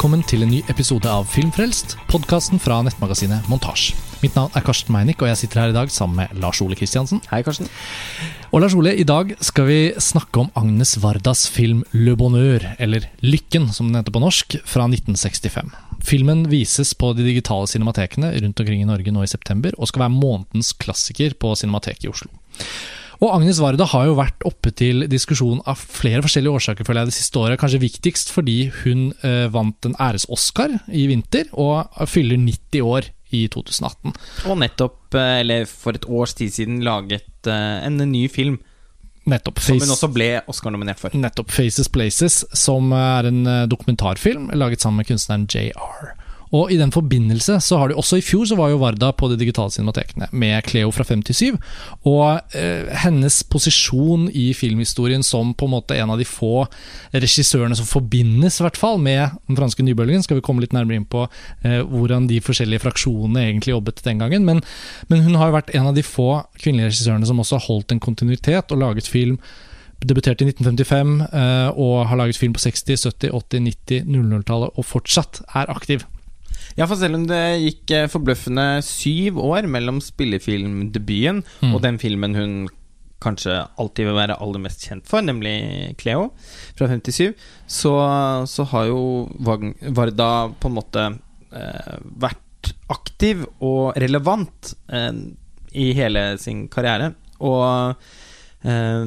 Velkommen til en ny episode av Filmfrelst, podkasten fra nettmagasinet Montasj. Mitt navn er Karsten Meinick, og jeg sitter her i dag sammen med Lars Ole Kristiansen. Hei, Karsten. Og Lars Ole, i dag skal vi snakke om Agnes Vardas film Le Bonheur, eller Lykken som den heter på norsk, fra 1965. Filmen vises på de digitale cinematekene rundt omkring i Norge nå i september, og skal være månedens klassiker på Cinemateket i Oslo. Og Agnes Varda har jo vært oppe til diskusjon av flere forskjellige årsaker føler jeg det siste året. Kanskje viktigst fordi hun eh, vant en æres-Oscar i vinter, og fyller 90 år i 2018. Og nettopp, eh, eller for et års tid siden, laget eh, en ny film. Nettopp. Som hun også ble Oscar-nominert for. Nettopp. 'Faces Places', som er en eh, dokumentarfilm laget sammen med kunstneren JR. Og i den forbindelse så har de også i fjor så var jo Varda på de digitale cinematekene med Cleo fra 5 til 7. Og eh, hennes posisjon i filmhistorien som på en måte en av de få regissørene som forbindes i hvert fall med den franske nybølgen, skal vi komme litt nærmere inn på eh, hvordan de forskjellige fraksjonene egentlig jobbet den gangen. Men, men hun har jo vært en av de få kvinnelige regissørene som også har holdt en kontinuitet og laget film debuterte i 1955 eh, og har laget film på 60-, 70-, 80-, 90-, 00-tallet og fortsatt er aktiv. Ja, for selv om det gikk eh, forbløffende syv år mellom spillefilmdebuten mm. og den filmen hun kanskje alltid vil være aller mest kjent for, nemlig Cleo fra 57, så, så har jo Varda på en måte eh, vært aktiv og relevant eh, i hele sin karriere. Og eh,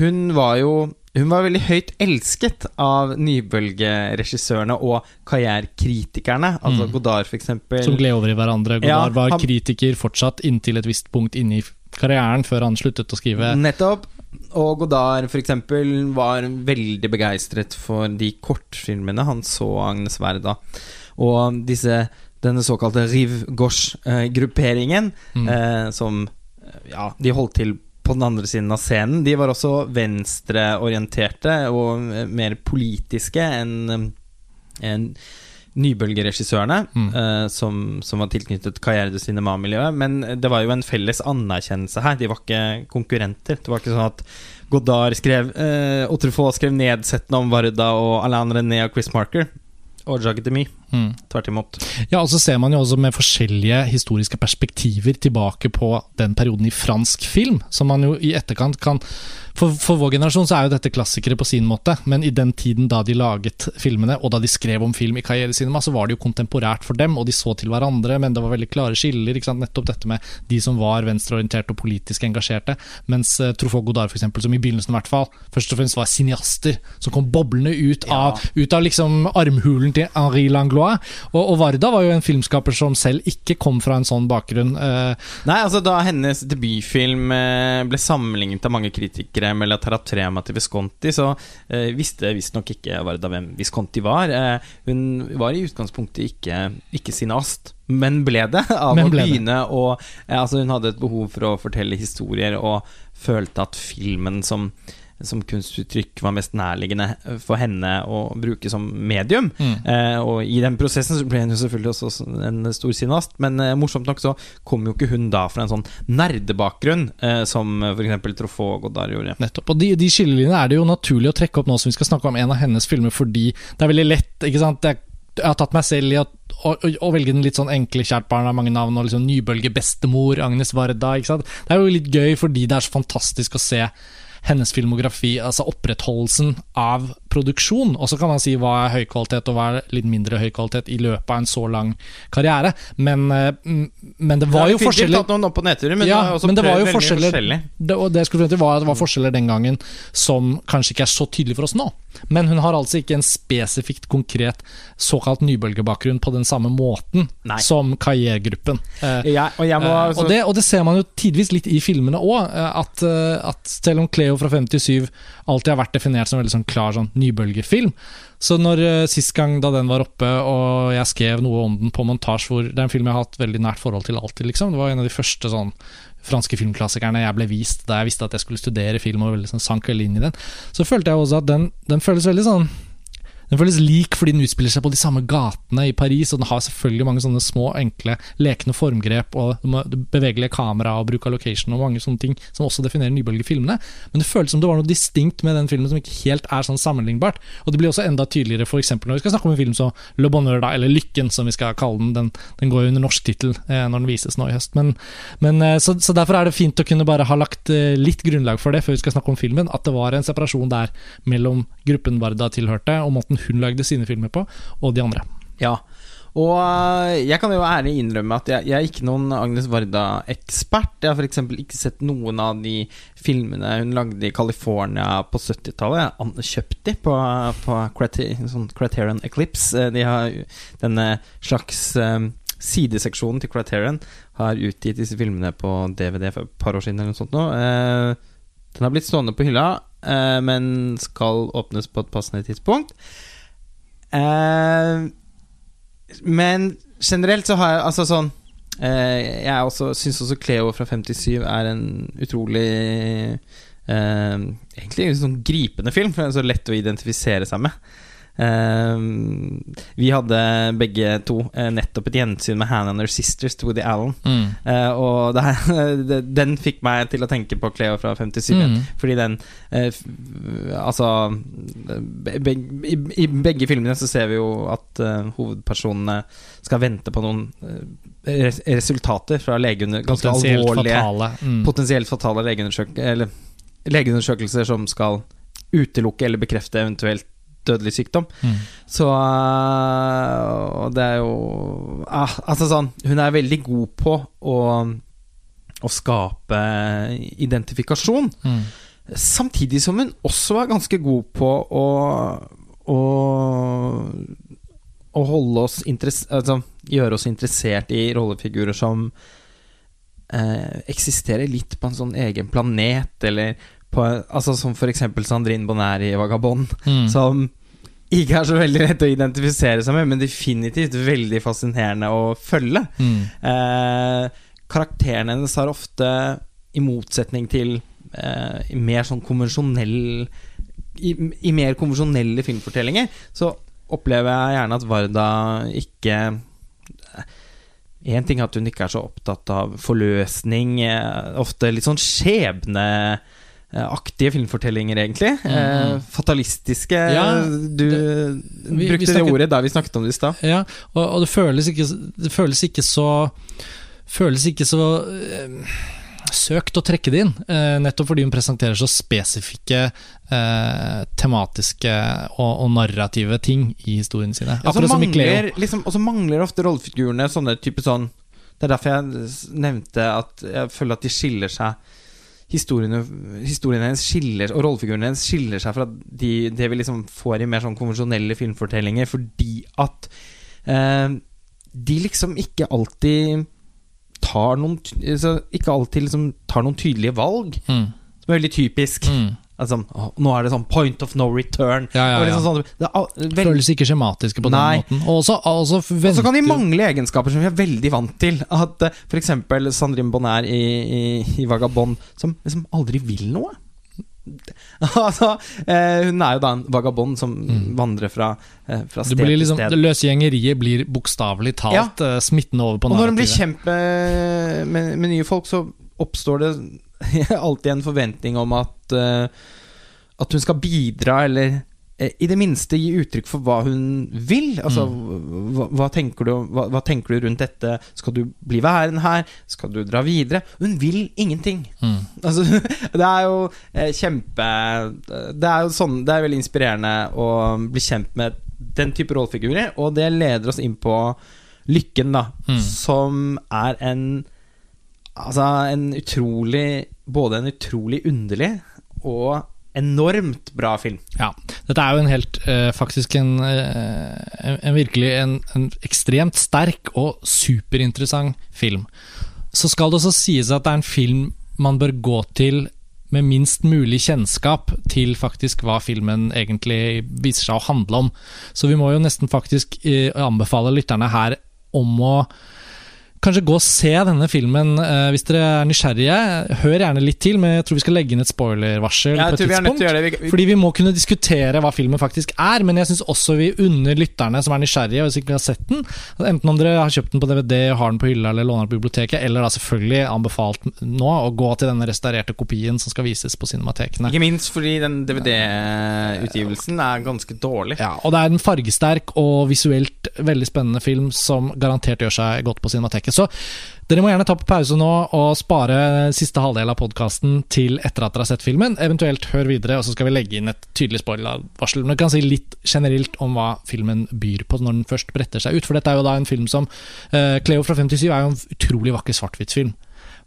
hun var jo hun var veldig høyt elsket av nybølgeregissørene og karrierekritikerne. Altså mm. Godard, f.eks. Som gled over i hverandre. Godard ja, var han, kritiker fortsatt inntil et visst punkt inne i karrieren, før han sluttet å skrive. Nettopp. Og Godard f.eks. var veldig begeistret for de kortfilmene han så Agnes Verda. Og disse, denne såkalte Rive Gauche-grupperingen, mm. eh, som ja, de holdt til på den andre siden av scenen. De var også venstreorienterte og mer politiske enn en nybølgeregissørene, mm. uh, som, som, var tilknyttet Carriere du Cinema-miljøet. Men det var jo en felles anerkjennelse her. De var ikke konkurrenter. Det var ikke sånn at Godard skrev uh, Otrefaux skrev nedsettende om Varda og Alain René og Chris Marker og Jagdemy. Demy. Mm. Tvert imot. Ja, og så ser man jo også med forskjellige historiske perspektiver tilbake på den perioden i fransk film, som man jo i etterkant kan for, for, vår generasjon så er jo dette klassikere på sin måte, men i den tiden da de laget filmene, og da de skrev om film i karrierecinema, så var det jo kontemporært for dem, og de så til hverandre, men det var veldig klare skiller. Nettopp dette med de som var venstreorienterte og politisk engasjerte, mens uh, Truffaut Godard, for eksempel, som i begynnelsen i hvert fall, først og fremst var cineaster, som kom boblende ut av, ja. ut av liksom armhulen til Henri Langlois. Og, og, Varda var jo en filmskaper som selv ikke kom fra en sånn bakgrunn. Uh, Nei, altså da hennes debutfilm uh, ble sammenlignet av mange kritikere med La Taratrema til Visconti, så eh, visste visstnok ikke Varda hvem Visconti var. Eh, hun var i utgangspunktet ikke, ikke sinast, men ble det av men å begynne å eh, Altså, hun hadde et behov for å fortelle historier, og følte at filmen som som kunstuttrykk var mest nærliggende for henne å bruke som medium. Mm. Eh, og i den prosessen så ble hun jo selvfølgelig også en stor cineast, men eh, morsomt nok så kom jo ikke hun da fra en sånn nerdebakgrunn eh, som f.eks. Truffaut Godard gjorde. Nettopp. Og de, de skillelinjene er det jo naturlig å trekke opp nå som vi skal snakke om en av hennes filmer, fordi det er veldig lett, ikke sant. Er jeg har tatt meg selv i å, å, velge den litt sånn enkle kjært barn av mange navn, og liksom nybølge bestemor, Agnes Varda. ikke sant? Det er jo litt gøy fordi det er så fantastisk å se hennes filmografi, altså opprettholdelsen av produksjon. Og så kan man si hva er høy kvalitet og hva er litt mindre høy kvalitet i løpet av en så lang karriere. Men, men det var jo forskjeller tatt noen opp på nedturer, men, ja, men det var jo forskjeller det, og det jeg skulle frem til var at det var forskjeller den gangen som kanskje ikke er så tydelig for oss nå. Men hun har altså ikke en spesifikt konkret såkalt nybølgebakgrunn på den samme måten Nei. som Kajer-gruppen. Eh, ja, og, eh, altså... og, det, og, det, ser man jo tidvis litt i filmene òg, eh, at, at, selv om Cleo fra 57 alltid har vært definert som veldig sånn klar sånn nybølgefilm, så når sist gang da den var oppe, og jeg skrev noe om den på montasje, hvor det er en film jeg har hatt veldig nært forhold til alltid, liksom. Det var en av de første sånn franske filmklassikerne jeg ble vist da jeg visste at jeg skulle studere film, og veldig sånn sank inn i den, så følte jeg også at den, den føles veldig sånn den føles lik fordi den utspiller seg på de samme gatene i Paris, og den har selvfølgelig mange sånne små, enkle, lekne formgrep og bevegelige kamera og bruk av location og mange sånne ting som også definerer nybølgefilmene. Men det føles som det var noe distinkt med den filmen som ikke helt er sånn sammenlignbart. Og det blir også enda tydeligere f.eks. når vi skal snakke om en film som Le Bonheur, da, eller Lykken, som vi skal kalle den. Den, den går jo under norsk tittel eh, når den vises nå i høst. Men, men eh, så, så, derfor er det fint å kunne bare ha lagt eh, litt grunnlag for det før vi skal snakke om filmen. At det var en separasjon der mellom gruppen Varda tilhørte, og måten hun lagde sine filmer på, og de andre. Ja, og eh, jeg kan jo ærlig innrømme at jeg, jeg er ikke noen Agnes Varda-ekspert. Jeg har f.eks. ikke sett noen av de filmene hun lagde i California på 70-tallet. Jeg kjøpte kjøpt de på, på sånn Criterion Eclipse. Eh, de har denne slags um, sideseksjonen til Criterion har utgitt disse filmene på DVD for et par år siden eller noe sånt nå. Den har blitt stående på hylla, men skal åpnes på et passende tidspunkt. Uh, men generelt så har jeg altså sånn eh, Jeg også syns også Cleo fra 57 er en utrolig eh, Egentlig en sånn gripende film, for den er så lett å identifisere seg med. Uh, vi hadde begge to uh, nettopp et gjensyn med Hannah and Her Sisters til Woody Allen. Mm. Uh, og det, den fikk meg til å tenke på Cleo fra 57. Mm. Fordi den Altså be, i, i, begge filmene så ser vi jo at hovedpersonene skal vente på noen res resultater fra legeunder, ganske alvorlige fatale. Mm. Potensielt fatale legeundersøkelser som skal utelukke eller bekrefte eventuelt dødelig sykdom. Mm. Så eh, Og det er jo ah, Altså sånn Hun er veldig god på å, å skape identifikasjon. Mm. Samtidig som hun også er ganske god på å, å, å holde oss altså, gjøre oss interessert i rollefigurer som eh, eksisterer litt på en sånn egen planet, eller på, altså Som f.eks. Sandrine Bonner i Vagabond, mm. som ikke er så veldig lett å identifisere seg med, men definitivt veldig fascinerende å følge. Mm. Eh, karakteren hennes har ofte, i motsetning til eh, mer sånn konvensjonell i, i, mer konvensjonelle filmfortellinger, så opplever jeg gjerne at Varda ikke Én ting er at hun ikke er så opptatt av forløsning, eh, ofte litt sånn skjebne Eh, aktige filmfortellinger, egentlig. Mm. Eh, fatalistiske ja, Du det, vi, brukte vi snakket, det ordet da vi snakket om det i stad. Ja, og, og, det føles ikke Det føles ikke så Føles ikke så eh, søkt å trekke det inn, eh, nettopp fordi hun presenterer så spesifikke eh, tematiske og, og, narrative ting i historiene sine. Cleo. Liksom, og så mangler ofte rollefigurene sånne type sånn Det er derfor jeg nevnte at jeg føler at de skiller seg historiene, historiene hennes skiller Og rollefigurene hennes skiller seg fra de, det vi liksom får i mer sånn konvensjonelle filmfortellinger, fordi at eh, de liksom ikke alltid tar noen altså, Ikke alltid liksom tar noen tydelige valg, mm. som er veldig typisk. Mm. Altså, nå er det sånn point of no return. Ja, ja, ja. Liksom sånn, det er Føles ikke skjematiske på Nei. den måten. Og så kan de mangle egenskaper som vi er veldig vant til. At uh, eh, F.eks. Sandrine Bonner i, i, i, Vagabond, som liksom aldri vil noe. altså, uh, hun er jo da en vagabond som mm. vandrer fra, uh, fra sted til liksom, sted. Det løse gjengeriet blir bokstavelig talt ja. smittende over på narrativet. Og når hun blir kjent med, med, med nye folk, så oppstår det alltid en forventning om at uh, At hun skal bidra, eller uh, i det minste gi uttrykk for hva hun vil. Altså, mm. hva, hva, tenker du, hva, hva, tenker du, rundt dette? Skal du bli værende her? Skal du dra videre? Hun vil ingenting. Mm. Altså, det er jo uh, kjempe Det er jo sånn Det er veldig inspirerende å bli kjent med den type rollefigurer, og det leder oss inn på Lykken, da, mm. som er en Altså en utrolig Både en utrolig underlig og enormt bra film. Ja. Dette er jo en helt uh, Faktisk en, uh, en virkelig en, en, ekstremt sterk og superinteressant film. Så skal det også sies at det er en film man bør gå til med minst mulig kjennskap til faktisk hva filmen egentlig viser seg å handle om. Så vi må jo nesten faktisk uh, anbefale lytterne her om å kanskje gå og se denne filmen eh, hvis dere er nysgjerrige. Hør gjerne litt til, men jeg tror vi skal legge inn et spoilervarsel Jeg på et tror vi det. Vi, Fordi vi må kunne diskutere hva filmen faktisk er, men jeg syns også vi unner lytterne som er nysgjerrige, hvis ikke vi har sett den, enten om dere har kjøpt den på DVD, har den på hylla eller låner den på biblioteket, eller da selvfølgelig anbefalt nå å gå til denne restaurerte kopien som skal vises på cinematekene. ikke minst fordi den DVD-utgivelsen er ganske dårlig. Ja, og det er en fargesterk og visuelt veldig spennende film som garantert gjør seg godt på Cinemateket. Så dere må gjerne ta på pause nå og spare siste halvdel av podkasten til etter at dere har sett filmen. Eventuelt hør videre, og så skal vi legge inn et tydelig spoilervarsel. Men du kan si litt generelt om hva filmen byr på når den først bretter seg ut. For dette er jo da en film som uh, Cleo fra 57 er jo en utrolig vakker svart-hvitt-film.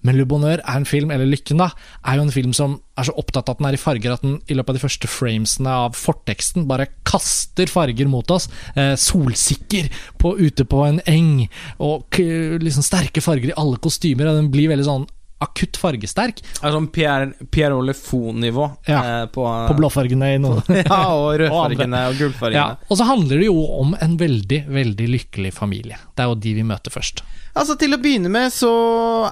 Men Le Bonheur er en film, eller Lykken, da, er jo en film som er så opptatt av at den er i farger at den i løpet av de første framesene av forteksten bare kaster farger mot oss. Eh, solsikker på, ute på en eng, og liksom sterke farger i alle kostymer. Og den blir veldig sånn akutt fargesterk. Det er sånn Pierre, Pierre Olefon-nivå Ja, eh, på, På blåfargene i noe. ja, og Og rødfargene og Ja, gullfargene. og så handler det jo om en veldig, veldig lykkelig familie. Det er jo de vi møter først. Altså Til å begynne med så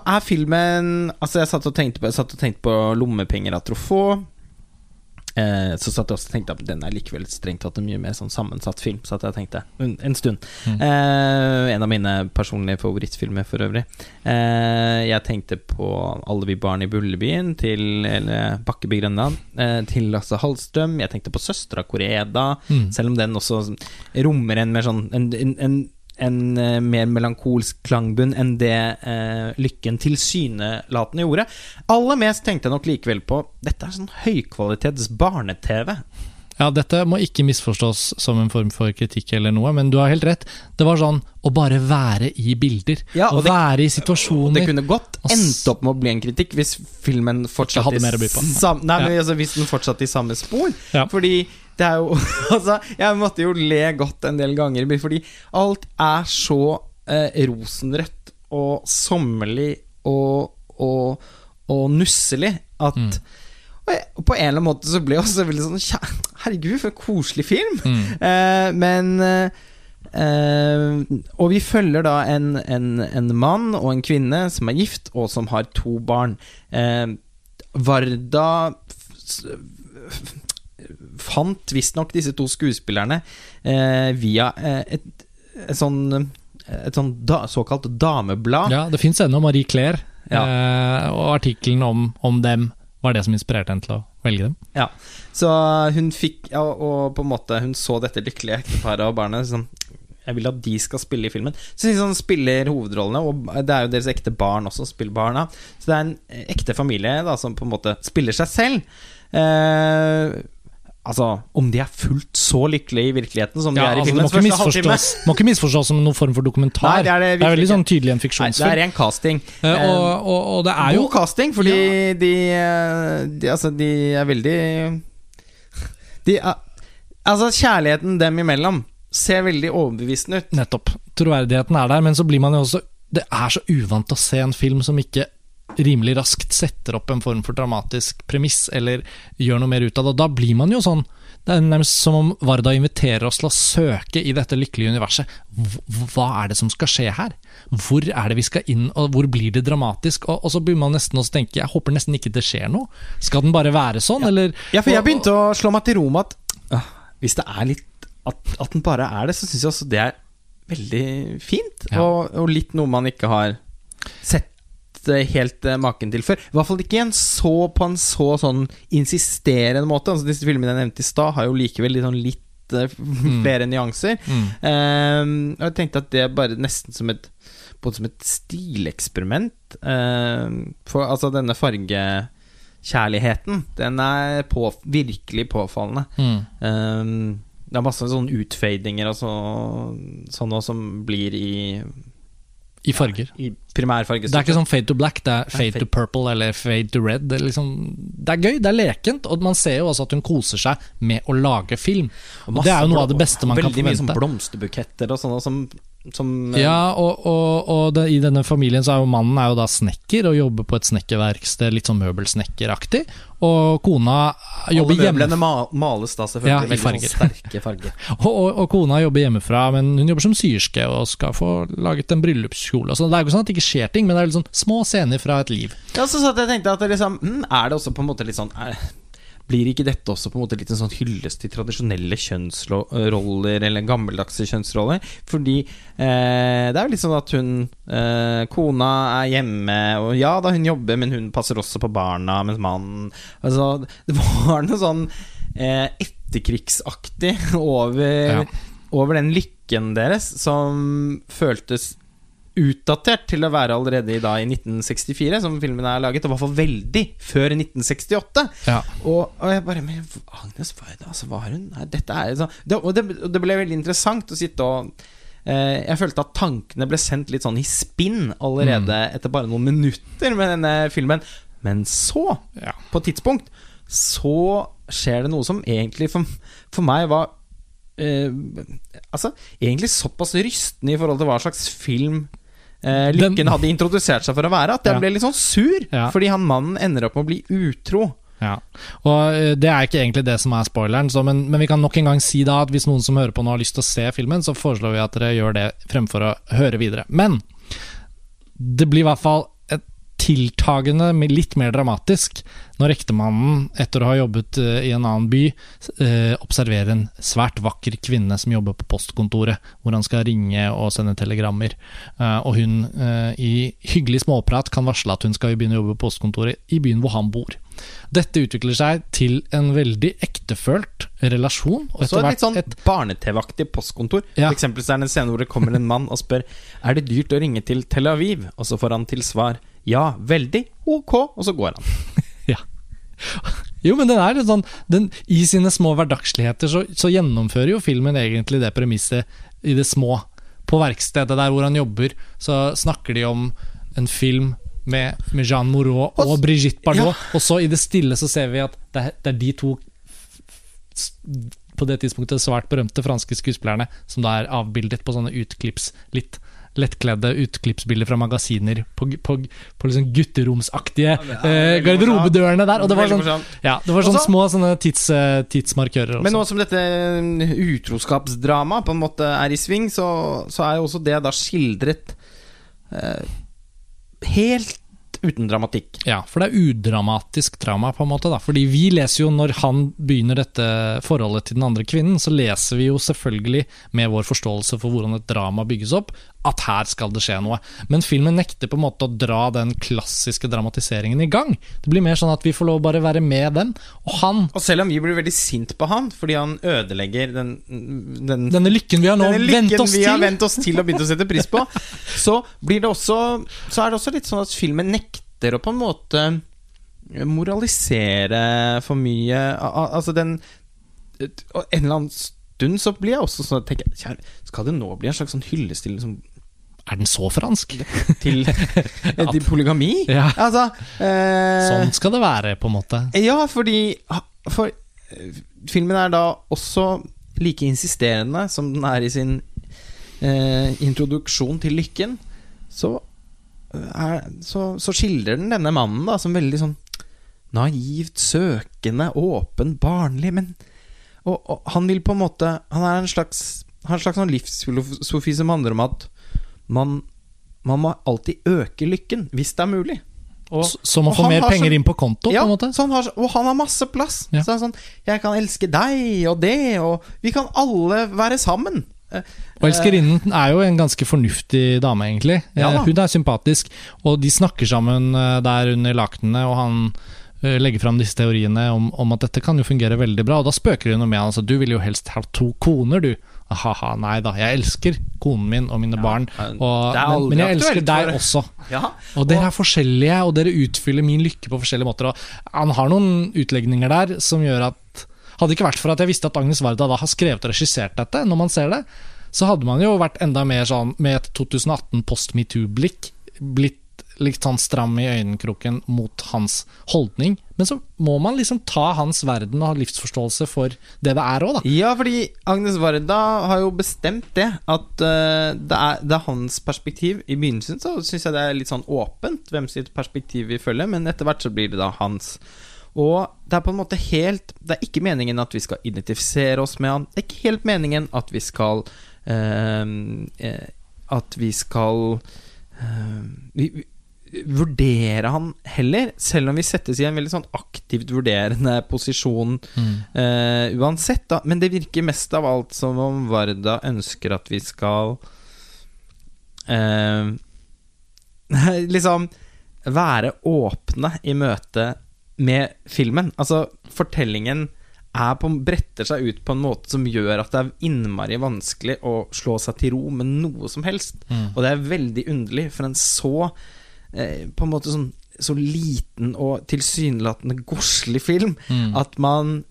er filmen Altså Jeg satt og tenkte på, jeg satt og tenkte på lommepenger av. Eh, så satt jeg også og tenkte at den er likevel strengt tatt en mye mer sånn sammensatt film. Så at jeg tenkte en, en stund. Mm. Eh, en av mine personlige favorittfilmer for øvrig. Eh, jeg tenkte på 'Alle vi barn i Bullebyen' til eller Bakkeby Grønland. Eh, til Lasse Hallstrøm. Jeg tenkte på 'Søstera Koreda'. Mm. Selv om den også rommer en mer sånn En, en, en, en eh, mer melankolsk klangbunn enn det eh, Lykken tilsynelatende gjorde. Aller mest tenkte jeg nok likevel på Dette er sånn høykvalitets barne-TV. Ja, dette må ikke misforstås som en form for kritikk eller noe, men du har helt rett. Det var sånn å bare være i bilder. Ja, å det- være i situasjoner. det kunne godt endt opp med å bli en kritikk hvis filmen fortsatte, i sam- Nei, Ja. altså, hvis den i samme spor. Ja. Fordi det er jo Altså, jeg måtte jo le godt en del ganger, fordi alt er så eh, rosenrødt og sommerlig og, og, og nusselig at Mm. og jeg, på en eller annen måte så ble jeg også veldig sånn Herregud, for en koselig film! Mm. Eh, men eh, eh, Og vi følger da en, en, en mann og en kvinne som er gift, og som har to barn. Eh, Varda fant visstnok disse to skuespillerne eh, via et, et, et sånn et sånn da, såkalt dameblad. Ja, det fins ennå Marie Claire, Ja. eh, og artikkelen om, om dem var det som inspirerte henne til å velge dem. Ja, så hun fikk ja, Og på en måte hun så dette lykkelige ekteparet og barnet sånn, Jeg vil at de skal spille i filmen. Så de sånn spiller hovedrollene, og det er jo deres ekte barn også spiller barna. Så det er en ekte familie da som på en måte spiller seg selv. Eh, altså, om de er fullt så lykkelige i virkeligheten som de Ja, er i altså, filmens første halvtime må ikke misforstås som noen form for dokumentar. Nei, det er det virkelig veldig sånn tydelig en Nei, det er ren casting. Eh, Eh, og, og, og det er jo God casting, fordi de, eh, de Altså, de er veldig De er Altså, kjærligheten dem imellom ser veldig overbevisende ut. Nettopp. Troverdigheten er der, men så blir man jo også Det er så uvant å se en film som ikke rimelig raskt setter opp en form for dramatisk premiss, eller gjør noe mer ut av det. Og da blir man jo sånn Det er nærmest som om Varda inviterer oss til å søke i dette lykkelige universet. Hva er det som skal skje her? Hvor er det vi skal inn, og hvor blir det dramatisk? Og, og så begynner man nesten å tenke Jeg håper nesten ikke det skjer noe. Skal den bare være sånn, eller Ja, for jeg begynte å slå meg til ro med at hvis det er litt At, at den bare er det, så syns jeg også det er veldig fint. Ja. Og, og litt noe man ikke har sett eh, helt eh, maken til før. I hvert fall ikke en så, på en så sånn insisterende måte. Altså Disse filmene jeg nevnte i stad, har jo likevel litt, sånn litt eh, flere nyanser. Mm. Ehm, og jeg tenkte at det er bare nesten som et Både som et stileksperiment. Ehm, for altså, denne fargekjærligheten, den er på, virkelig påfallende. Mm. Ehm, det er masse sånne utfadinger og så, sånn som blir i, I farger. i primærfargestoffet. Det er ikke sånn fade to black, det er Nei, fade to purple eller fade to red. Det er, liksom, det er gøy, det er lekent, og man ser jo også at hun koser seg med å lage film. Og det er jo noe av det beste man kan forvente. Veldig mye sånn blomsterbuketter og sånne som som eh, Ja, og, og, og det, i denne familien så er jo mannen er jo da snekker og jobber på et snekkerverksted, litt sånn møbelsnekkeraktig. Og kona jobber Alle hjemme, møblene ma males da selvfølgelig Ja, i farger. sterke farger. og, og, og kona jobber hjemmefra, men hun jobber som syerske og skal få laget en bryllupskjole. og sånn. det er jo ikke sånn at det ikke skjer ting, men det er litt sånn små scener fra et liv. Ja, så så jeg tenkte at det liksom, hm, Er det også på en måte litt sånn er, Blir ikke dette også på en måte litt en sånn hyllest til tradisjonelle kjønnsroller, eller gammeldagse kjønnsroller? Fordi eh, det er jo litt sånn at hun eh, Kona er hjemme, og ja da, hun jobber, men hun passer også på barna, mens mannen Altså, det var noe sånn eh, etterkrigsaktig over, Ja. over den lykken deres som føltes utdatert til å være allerede i, da, i 1964, som filmen er laget, og i hvert fall veldig før 1968. Ja. Og, og jeg bare Men Agnes Varda, altså, var hun Nei, dette er sånn det, Og det, det ble veldig interessant å sitte og eh, Jeg følte at tankene ble sendt litt sånn i spinn allerede etter bare noen minutter med denne filmen. Men så, Ja. på et tidspunkt, så skjer det noe som egentlig for, for meg var eh, Altså, egentlig såpass rystende i forhold til hva slags film eh, Den- Lykken hadde introdusert seg for å være, at jeg Ja. ble litt sånn sur. Ja. Fordi han mannen ender opp med å bli utro. Ja, og eh, Det er ikke egentlig det som er spoileren, så, men, men vi kan nok en gang si da at hvis noen som hører på nå har lyst til å se filmen, så foreslår vi at dere gjør det fremfor å høre videre. Men det blir i hvert fall tiltagende litt mer dramatisk når ektemannen, etter å ha jobbet eh, i en annen by, eh, observerer en svært vakker kvinne som jobber på postkontoret, hvor han skal ringe og sende telegrammer. Eh, og hun i hyggelig småprat kan varsle at hun skal begynne å jobbe på postkontoret i byen hvor han bor. Dette utvikler seg til en veldig ektefølt relasjon. Og Så et litt sånn barne-TV-aktig postkontor. Ja. For eksempel så er det en scene hvor det kommer en mann og spør Er det dyrt å ringe til Tel Aviv, og så får han til svar ja, veldig, ok, og så går han. Ja. Jo, men den er sånn den, I sine små hverdagsligheter så, så gjennomfører jo filmen egentlig det premisset i det små. På verkstedet der hvor han jobber, så snakker de om en film med, med Jean Moreau og, Og- Brigitte Bardot, ja. og så i det stille så ser vi at det er, det er de to på det tidspunktet svært berømte franske skuespillerne som da er avbildet på sånne utklips, litt lettkledde utklippsbilder fra magasiner på, på, på liksom gutteromsaktige er eh, garderobedørene der. Og det var sånn, ja, det var sånne små sånne tids, tidsmarkører. tidsmarkører. Men nå som dette mm, utroskapsdramaet på en måte er i sving, så, så er jo også det da skildret eh, helt uten dramatikk. Ja, for det er udramatisk drama, på en måte. da Fordi vi leser jo, når han begynner dette forholdet til den andre kvinnen, så leser vi jo selvfølgelig, med vår forståelse for hvordan et drama bygges opp, at her skal det skje noe. Men filmen nekter på en måte å dra den klassiske dramatiseringen i gang. Det blir mer sånn at vi får lov å bare være med den. Og han, Og selv om vi blir veldig sint på han fordi han ødelegger den, den denne lykken vi har nå Denne vent lykken oss vi har til vent oss til og begynt å sette pris på, så blir det også Så er det også litt sånn at filmen nekter å på en måte moralisere for mye. Al- al- Altså den En eller annen stund så blir jeg også sånn Skal det nå bli en slags sånn hyllest til, liksom, Er den så fransk? til, til polygami? Ja. Altså eh, Sånn skal det være, på en måte. Ja, fordi For eh, filmen er da også like insisterende som den er i sin eh, introduksjon til lykken. Så, eh, er, så, så skildrer den denne mannen da som veldig sånn naivt søkende, åpen, barnlig, men og, og han vil på en måte Han er en slags en slags sånn livsfilosofi som handler om at man, man må alltid øke lykken, hvis det er mulig. Og- Så- Som å få mer penger så- inn på konto, ja, på en måte. Så han har, og han har masse plass. Ja. Så sånn Jeg kan elske deg og det, og vi kan alle være sammen. Eh, Og elskerinnen er jo en ganske fornuftig dame, egentlig. Ja da. Eh, Hun er sympatisk, og de snakker sammen eh, der under lakenene, og han legger fram disse teoriene om, om at dette kan jo fungere veldig bra. Og da spøker hun med han. Altså, du vil jo helst ha to koner, du. Ha-ha, nei da. Jeg elsker konen min og mine barn, men og, men, men jeg elsker deg også. ja. Og dere er forskjellige, og dere utfyller min lykke på forskjellige måter. Og han har noen utlegninger der som gjør at Hadde det ikke vært for at jeg visste at Agnes Varda da har skrevet og regissert dette, når man ser det, så hadde man jo vært enda mer sånn med et 2018 post metoo-blikk blitt litt sånn stram i øyenkroken mot hans holdning. Men så må man liksom ta hans verden og ha livsforståelse for det det er òg, da. Ja, fordi Agnes Varda har jo bestemt det. At uh, det, er, det er hans perspektiv. I begynnelsen så syns jeg det er litt sånn åpent hvem sitt perspektiv vi følger, men etter hvert så blir det da hans. Og det er på en måte helt Det er ikke meningen at vi skal identifisere oss med han. Det er ikke helt meningen at vi skal uh, At vi skal uh, vi, vurdere han heller, selv om vi settes i en veldig sånn aktivt vurderende posisjon eh, uansett, da. Men det virker mest av alt som om Varda ønsker at vi skal uh, Liksom være åpne i møte med filmen. Altså, fortellingen på, bretter seg ut på en måte som gjør at det er innmari vanskelig å slå seg til ro med noe som helst. Mm. Og det er veldig underlig for en så eh, På en måte sånn så liten og tilsynelatende godslig film Mm. at man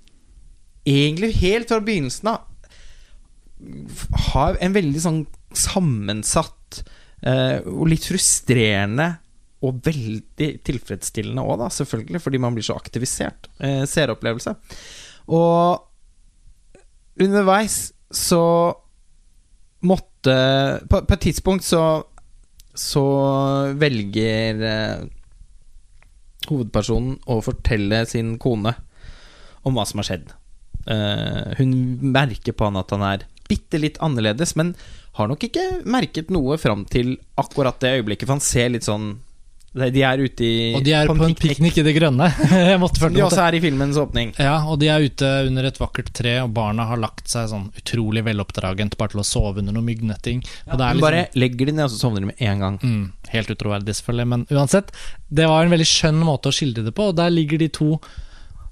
egentlig helt fra begynnelsen av har en veldig sånn sammensatt eh, og litt frustrerende og veldig tilfredsstillende òg, da, selvfølgelig, fordi man blir så aktivisert. Eh, seeropplevelse. Og underveis så måtte På, på et tidspunkt så så velger eh, hovedpersonen å fortelle sin kone om hva som har skjedd. Eh, hun merker på han at han er bitte litt annerledes, men har nok ikke merket noe fram til akkurat det øyeblikket, for han ser litt sånn De er ute i Og de er på en piknik i det grønne. Jeg måtte følge De også er i filmens åpning. Ja, og de er ute under et vakkert tre, og barna har lagt seg sånn utrolig veloppdragent bare til å sove under noe myggnetting. Er liksom, bare legger de ned, og så sovner de med en gang. mm, Helt utroverdig, selvfølgelig, men uansett. Det var en veldig skjønn måte å skildre det på, og der ligger de to,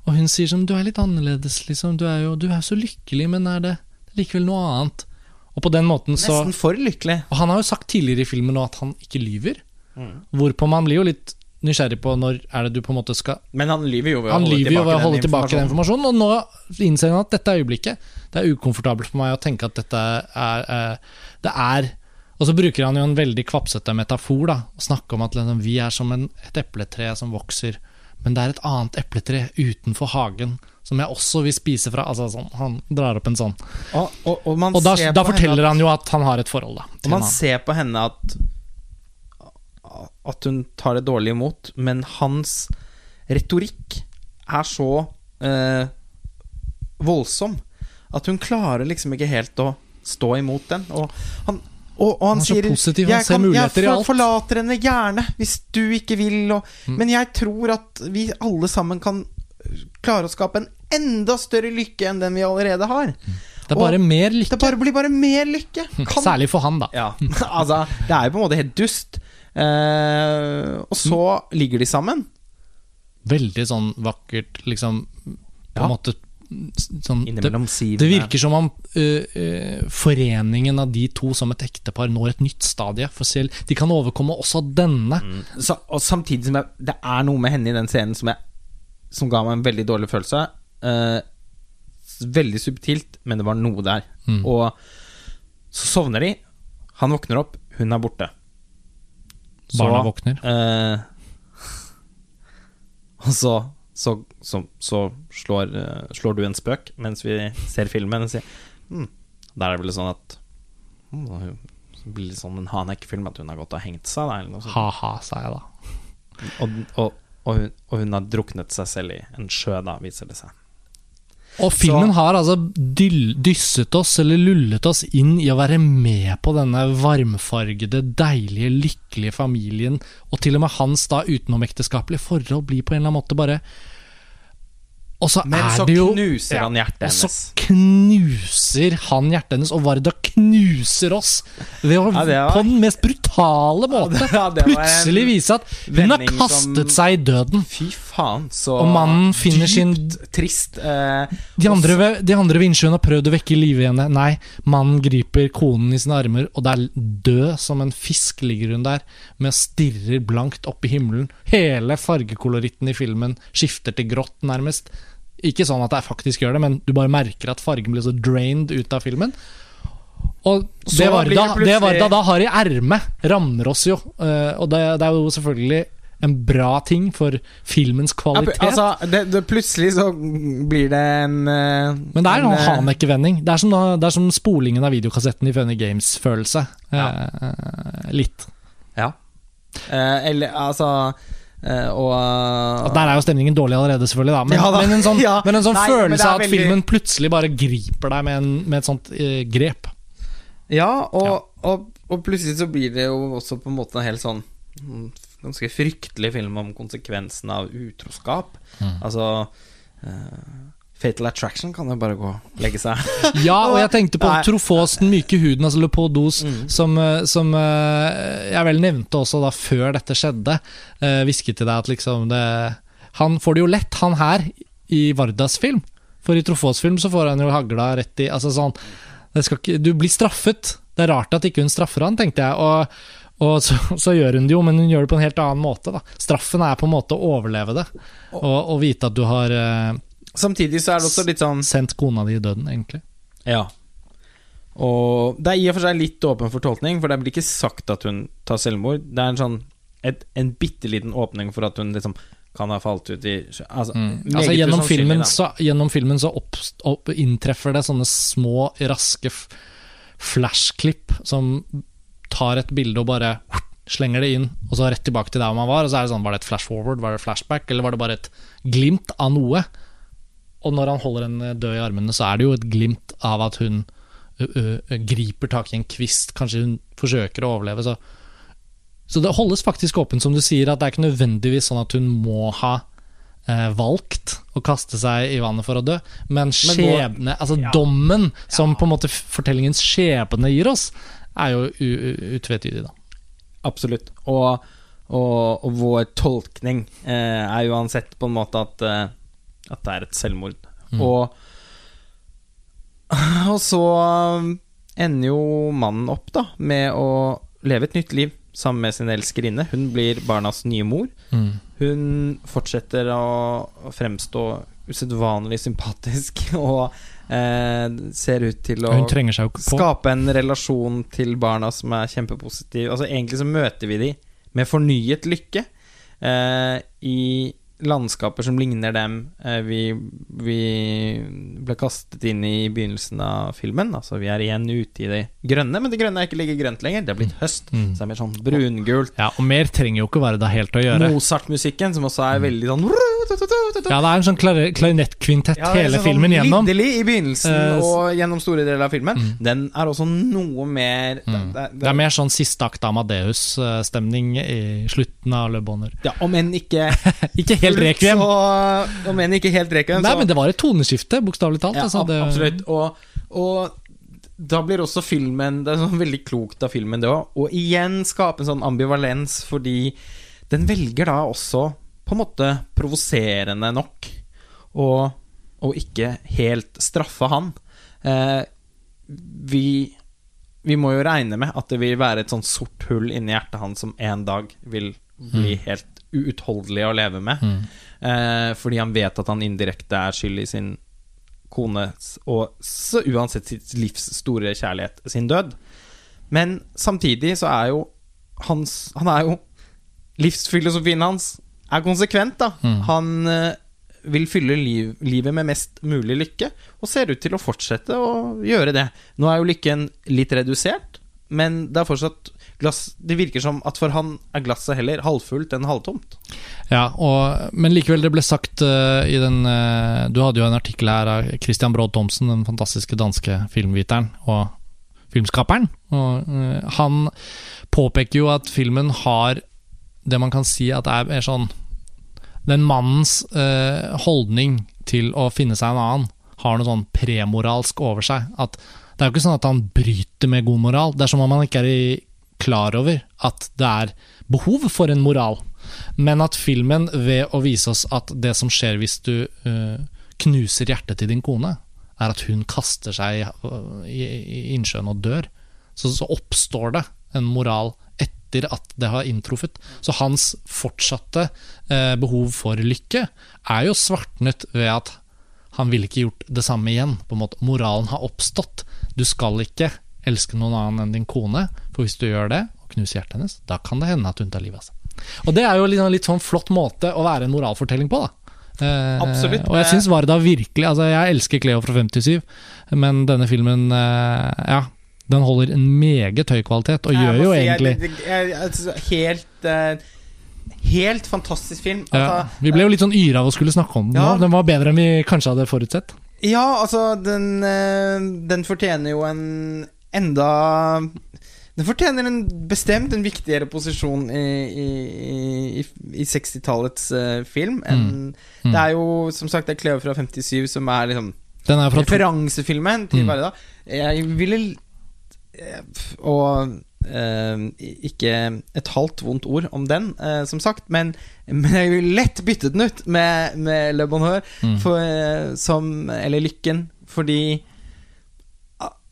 og hun sier sånn Du er litt annerledes, liksom. Du er jo du er så lykkelig, men er det likevel noe annet? Og på den måten så Nesten for lykkelig. Og han har jo sagt tidligere i filmen nå at han ikke lyver. Mm. Hvorpå man blir jo litt nysgjerrig på når er det du på en måte skal Men han lyver jo ved å holde tilbake ved å den holde tilbake den informasjonen. og nå innser han at dette er øyeblikket. Det er ukomfortabelt for meg å tenke at dette er, eh, Det er Og så bruker han jo en veldig kvapsete metafor, da. Å snakke om at liksom, vi er som en, et epletre som vokser, men det er et annet epletre utenfor hagen som jeg også vil spise fra. Altså sånn, Han drar opp en sånn. Og, og, og man Og da, ser da forteller at- han jo at han har et forhold, da. Og man henne. ser på henne at At hun tar det dårlig imot, men hans retorikk er så eh, voldsom at hun klarer liksom ikke helt å stå imot den. Og han, og, og han, Han er sier positiv, han ser kan, muligheter i alt." Jeg forlater henne gjerne hvis du ikke vil, og, Mm. men jeg tror at vi alle sammen kan klare å skape en enda større lykke enn den vi allerede har. Det er bare mer Det lykke. bare blir bare mer lykke. Kan Særlig for han, da. ja, altså Det er jo på en måte helt dust. Eh, og så ligger de sammen. Veldig sånn vakkert, liksom På Ja. en måte sånn, det, det virker som om uh, uh, foreningen av de to som et ektepar når et nytt stadie. For selv de kan overkomme også denne. Mm. så, Og samtidig som jeg, det er noe med henne i den scenen som, jeg, som ga meg en veldig dårlig følelse. Uh, veldig subtilt, men det var noe der. Mm. Og så sovner de. Han våkner opp, hun er borte. Barna våkner. eh, og så, så, så, så slår, eh, slår du en spøk mens vi ser filmen og sier mm. Der er det vel sånn at mm, Det blir litt sånn en Hanek-film at hun har gått og hengt seg, da. Ha-ha, sa jeg da. Og, og, og, hun, og hun har druknet seg selv i en sjø, da, viser det seg. Og filmen Så- har altså dysset oss, eller lullet oss, inn i å være med på denne varmfargede, deilige, lykkelige familien, og til og med hans da utenomekteskapelige forhold blir på en eller annen måte bare Og så Men er så det jo knuser han hjertet Og så knuser han hjertet hennes, og Varda knuser oss ved å Ja, det var- på den mest brutale måte Ja, det ja, plutselig vise at hun har kastet som- seg i døden. Fy faen, så Og mannen finner sin trist. Eh, De andre, ved, de andre ved innsjøen har prøvd å vekke livet i henne. Nei, mannen griper konen i sine armer, og det er død som en fisk ligger hun der, med stirrer blankt opp i himmelen. Hele fargekoloritten i filmen skifter til grått, nærmest. Ikke sånn at jeg faktisk gjør det, men du bare merker at fargen blir så drained ut av filmen. Og det var Varda, det Varda da har i ermet, rammer oss jo. Eh, og det, det er jo selvfølgelig en bra ting for filmens Ja, kvalitet. altså, det, det, plutselig så blir det en eh, Men det er en, noe eh, Haneke-vending. Det, er som det er som spolingen av videokassetten i Funny Games-følelse. Ja. Eh, litt. Ja. Eh, eller altså Og Og Der er jo stemningen dårlig allerede, selvfølgelig. Da. Men, Ja da. men en sånn, Ja. men en sånn Nei, følelse av at veldig- filmen plutselig bare griper deg med, en, med et sånt eh, grep. Ja, og, Ja. Og, og plutselig så blir det jo også på en måte en helt sånn ganske fryktelig film om konsekvensen av utroskap. Mm. Altså eh, Fatal Attraction kan jo bare gå og legge seg. Ja, og jeg tenkte på. Trofos, den myke huden, altså Le Podos, Mm. som, eh, som eh, jeg vel nevnte også da før dette skjedde. Uh, Hvisket til deg at liksom det Han får det jo lett, han her, i Vardas film. For i Trofos film så får han jo hagla rett i Altså sånn ikke, Du blir straffet. Det er rart at ikke hun straffer han, tenkte jeg. Og, og så, så gjør hun det jo, men hun gjør det på en helt annen måte. Da. Straffen er på en måte å overleve det, og, og vite at du har eh, Samtidig så er det også litt sånn sendt kona di i døden, egentlig. Ja. Og det er i og for seg litt åpen for tolkning, for det blir ikke sagt at hun tar selvmord. Det er en sånn et, En bitte liten åpning for at hun liksom kan ha falt ut i Altså, mm. Altså, gjennom, filmen så, gjennom filmen så opp, opp, inntreffer det sånne små, raske flashklipp som tar et bilde og bare slenger det inn, og så rett tilbake til der man var. Og så er det sånn, Var det et flash forward, var det flashback, eller var det bare et glimt av noe? Og når han holder henne død i armene, så er det jo et glimt av at hun ø, ø, griper tak i en kvist. Kanskje hun forsøker å overleve. Så, så det holdes faktisk åpent, som du sier, at det er ikke nødvendigvis sånn at hun må ha eh, valgt å kaste seg i vannet for å dø, men skjebne, altså dommen som på en måte fortellingens skjebne gir oss, er jo utvetydig, da. Absolutt. Og, og, og vår tolkning eh, er uansett på en måte at, eh, at det er et selvmord. Mm. Og, og så ender jo mannen opp da med å leve et nytt liv sammen med sin elskerinne. Hun blir barnas nye mor. Mm. Hun fortsetter å fremstå usedvanlig sympatisk og eh, ser ut til å skape en relasjon til barna som er kjempepositiv. Altså Egentlig så møter vi de med fornyet lykke eh, i landskaper som ligner dem eh, vi, vi ble kastet inn i i begynnelsen av filmen. Altså Vi er igjen ute i det grønne, men det grønne er ikke like grønt lenger. Det er blitt høst, Mm. så det er mer sånn brungult. Ja, og mer trenger jo ikke være det helt å gjøre. Mozart-musikken, som også er veldig sånn Ja, det er en sånn klari- klarinettkvintett Ja, det hele sånn filmen gjennom. Lidderlig i begynnelsen uh, og gjennom store deler av filmen. Mm. Den er også noe mer Mm. det, Det er mer sånn siste akt Amadeus-stemning i slutten av Le Bonheur. ja, Om enn ikke Ikke helt rekviem. Og, om enn ikke helt rekviem, Nei, så men det var et toneskifte, bokstavelig talt. ja, altså, det, Absolutt. Og, og da blir også filmen Det er sånn veldig klokt av filmen, det òg. Og igjen skape en sånn ambivalens, fordi den velger da også på en måte provoserende nok å ikke helt straffe han. Eh, vi vi må jo regne med at det vil være et sånn sort hull inni hjertet hans som en dag vil bli helt uutholdelig å leve med. Mm. Eh, fordi han vet at han indirekte er skyld i sin kones og så uansett sitt livs store kjærlighet sin død. Men samtidig så er jo hans Han er jo Livsfilosofien hans er konsekvent, da. Mm. Han eh, vil fylle liv, livet med mest mulig lykke, og ser ut til å fortsette å gjøre det. Nå er jo lykken litt redusert, men det er fortsatt glass Det virker som at for han er glasset heller halvfullt enn halvtomt. Ja, og, men likevel, det ble sagt uh, i den uh, Du hadde jo en artikkel her av Christian Broad Thomsen, den fantastiske danske filmviteren og filmskaperen. Og, uh, han påpeker jo at filmen har det man kan si at er er sånn Den mannens holdning til å finne seg en annen har noe sånn premoralsk over seg. At det er jo ikke sånn at han bryter med god moral. Det er som om han ikke er i, klar over at det er behov for en moral. Men at filmen, ved å vise oss at det som skjer hvis du uh, knuser hjertet til din kone, er at hun kaster seg i, i, i innsjøen og dør, så, så oppstår det en moral etter at det har inntruffet. Så hans fortsatte eh, behov for lykke er jo svartnet ved at han ville ikke gjort det samme igjen. På en måte. Moralen har oppstått. Du skal ikke elske noen annen enn din kone. For hvis du gjør det, og knuser hjertet hennes, da kan det hende at hun tar livet av seg. Og det er jo en litt sånn flott måte å være en moralfortelling på, da. Eh, Absolutt. Og jeg syns Varda virkelig Altså, jeg elsker Cleo fra 57, men denne filmen, eh, ja. Den holder en meget høy kvalitet, og Jeg gjør jo si, egentlig jeg- jeg- Helt eh, Helt fantastisk film. ja, Altså, Vi ble jo litt sånn yra av å skulle snakke om den Ja. nå. Den var bedre enn vi kanskje hadde forutsett. Ja, altså, den, eh, den fortjener jo en enda Den fortjener en bestemt en viktigere posisjon i, i, i, i 60-tallets eh, film enn Mm. Det er jo som sagt det er Cleo fra 57 som er liksom Den er referansefilmen til Mm. Varda. Jeg ville eh, Og Uh, ikke et halvt vondt ord om den, uh, som sagt, men, men jeg ville lett byttet den ut med, med Le Bonheur Mm. for, uh, som, eller Lykken, fordi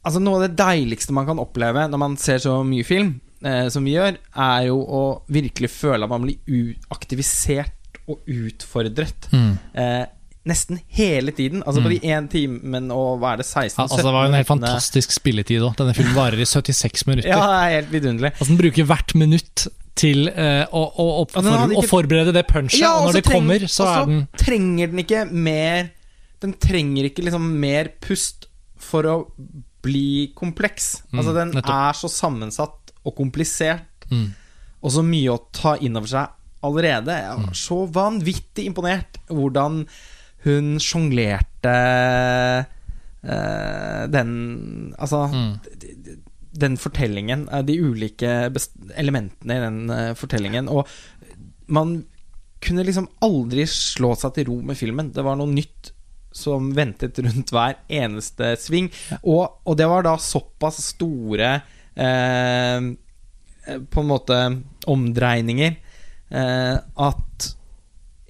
Altså Noe av det deiligste man kan oppleve når man ser så mye film eh, som vi gjør, er jo å virkelig føle at man blir uaktivisert aktivisert og utfordret. Mm. Eh, nesten hele tiden. Altså Mm. på de én timen og hva er det, 16 Ja, altså, det var en helt 17 fantastisk spilletid òg. Denne filmen varer i 76 minutter. Ja, det er helt vidunderlig. Altså Den bruker hvert minutt til eh, å, å, å, Og den å forberede det punchet, Ja, og og når det kommer, så og så er den trenger den ikke mer Den trenger ikke liksom mer pust for å bli kompleks. Mm, altså Den nettopp. er så sammensatt og komplisert, mm. og så mye å ta inn over seg allerede. Jeg Mm. var så vanvittig imponert hvordan hun sjonglerte uh, den Altså Mm. den fortellingen, eh, de ulike elementene i den eh, fortellingen. Og man kunne liksom aldri slå seg til ro med filmen. Det var noe nytt som ventet rundt hver eneste sving. Og, og det var da såpass store eh, På en måte omdreininger eh, at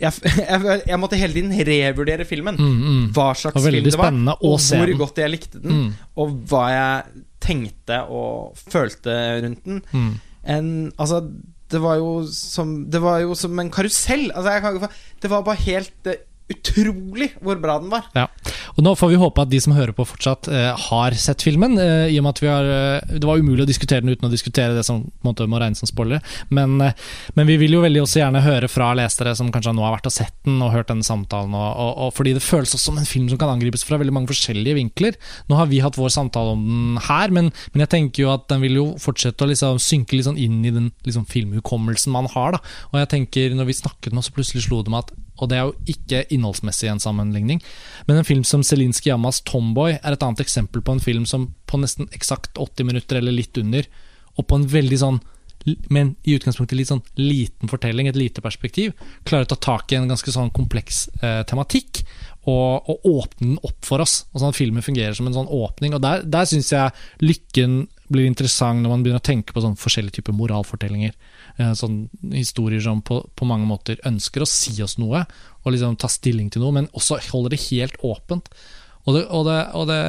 jeg, jeg, jeg måtte hele tiden revurdere filmen. Mm, mm. Hva slags film det var, og hvor godt jeg likte den Mm. og hva jeg tenkte og følte rundt den. Mm. En, altså, det var som Det var jo som en karusell. Altså, jeg kan, det var bare helt eh, utrolig hvor bra den var. Ja. Og Nå får vi håpe at de som hører på fortsatt eh, har sett filmen. eh, I og med at vi har eh, Det var umulig å diskutere den uten å diskutere det som på en måte må regnes som spoilere. Men, eh, men vi vil jo veldig også gjerne høre fra lesere som kanskje nå har vært og sett den og hørt denne samtalen. Og, og, og Fordi det føles også som en film som kan angripes fra veldig mange forskjellige vinkler. Nå har vi hatt vår samtale om den her, men, men jeg tenker jo at den vil jo fortsette å liksom synke litt sånn inn i den liksom filmhukommelsen man har. da Og jeg tenker Når vi snakket nå, så plutselig slo det meg at og det er jo ikke innholdsmessig en sammenligning, men en film som Zelinskyj Yamas 'Tomboy' er et annet eksempel på en film som på nesten eksakt 80 minutter eller litt under, og på en veldig sånn men i utgangspunktet litt sånn liten fortelling, et lite perspektiv, klarer å ta tak i en ganske sånn kompleks eh, tematikk og, og åpne den opp for oss. Og sånn at Filmen fungerer som en sånn åpning. og Der, der syns jeg lykken blir interessant når man begynner å tenke på sånn forskjellige typer moralfortellinger. Eh, sånn Historier som på, på mange måter ønsker å si oss noe, og liksom ta stilling til noe, men også holder det helt åpent. Og det, og det, og det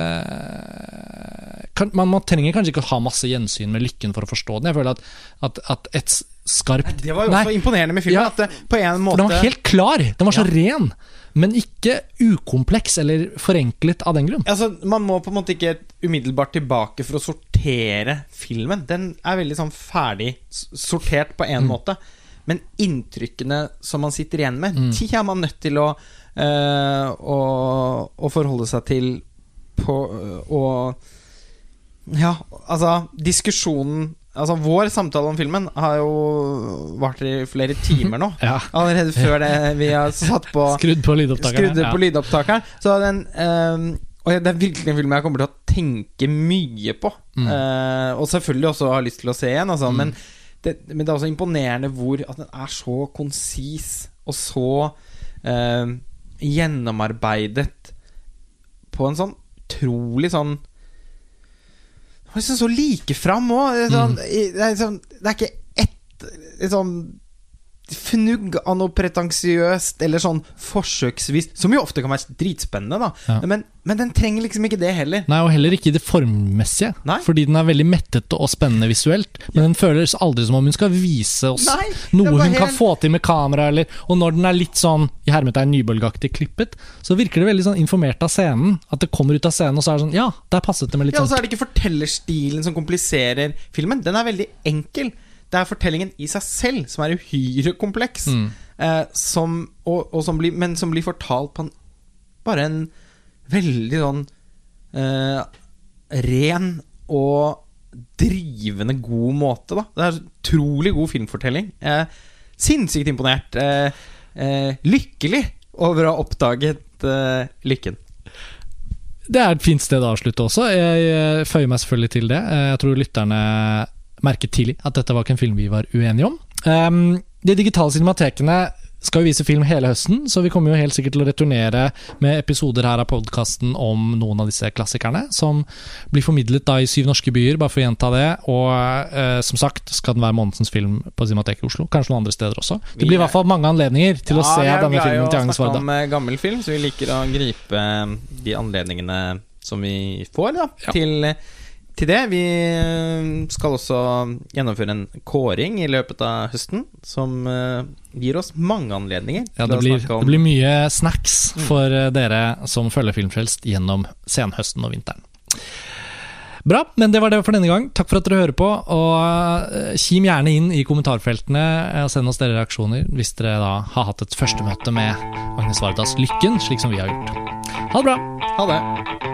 kan, man, man trenger kanskje ikke å ha masse gjensyn med lykken for å forstå den. Jeg føler at, at, at et skarpt Det var jo Nei, også imponerende med filmen. Ja. At det på en måte den var helt klar! Den var så Ja. ren, men ikke ukompleks eller forenklet av den grunn. Altså, Man må på en måte ikke umiddelbart tilbake for å sortere filmen. Den er veldig sånn ferdig sortert på en Mm. måte. Men inntrykkene som man sitter igjen med, Mm. de er man nødt til å, øh, å, å forholde seg til på Og Ja, altså Diskusjonen Altså, vår samtale om filmen har jo vart i flere timer nå. Ja. Allerede før det vi har satt på Skrudd på lydopptakeren. På lydopptakeren. Så den um, Og det er virkelig en film jeg kommer til å tenke mye på. Mm. Uh, og selvfølgelig også har lyst til å se igjen, altså. Mm. Men, det, men det er også imponerende hvor at den er så konsis og så uh, gjennomarbeidet på en sånn utrolig sånn liksom så like fram òg. Det, sånn, Mm. det, sånn, det er ikke ett liksom, fnugg av noe pretensiøst eller sånn forsøksvis, som jo ofte kan være dritspennende, da. Ja. Men, men den trenger liksom ikke det heller. Nei, og heller ikke det formmessige. Nei. Fordi den er veldig mettete og spennende visuelt. Men den føles aldri som om hun skal vise oss Nei, noe hun hun kan få til med kamera. Eller, og når den er litt sånn i hermetegn nybølgeaktig klippet, så virker det veldig sånn informert av scenen. At det kommer ut av scenen, og så er det sånn Ja, der passet det med litt Ja, og så sånn er det ikke fortellerstilen som kompliserer filmen. Den er veldig enkel. Det er fortellingen i seg selv som er uhyre kompleks. Mm. Eh, som, og, og som blir, men som blir fortalt på en bare en veldig sånn eh, ren og drivende god måte, da. Det er en utrolig god filmfortelling. Eh, sinnssykt imponert. Eh, eh, lykkelig over å ha oppdaget eh, lykken. Det er et fint sted å avslutte også. Jeg føyer meg selvfølgelig til det. Jeg tror lytterne merket tidlig at dette var ikke en film vi var uenige om. Um, de digitale cinematekene skal jo vise film hele høsten, så vi kommer jo helt sikkert til å returnere med episoder her av podkasten om noen av disse klassikerne, som blir formidlet da i syv norske byer, bare for å gjenta det. Og eh, som sagt skal den være månedens film på Cinemateket i Oslo. Kanskje noen andre steder også. Det blir i hvert fall mange anledninger til å se denne filmen til Agnes Varda. Vi er jo glad i å snakke om eh, gammel film, så vi liker å gripe eh, de anledningene som vi får da, Ja. til, til det. Vi eh, skal også gjennomføre en kåring i løpet av høsten, som eh, gir oss mange anledninger Ja, det blir, det blir mye snacks for eh, dere som følger Filmfrelst gjennom senhøsten og vinteren. Bra, men det var det for denne gang. Takk for at dere hører på. Og kim gjerne inn i kommentarfeltene og send oss dere reaksjoner hvis dere da har hatt et førstemøte med Agnes Vardas Lykken, slik som vi har gjort. Ha det bra! Ha det.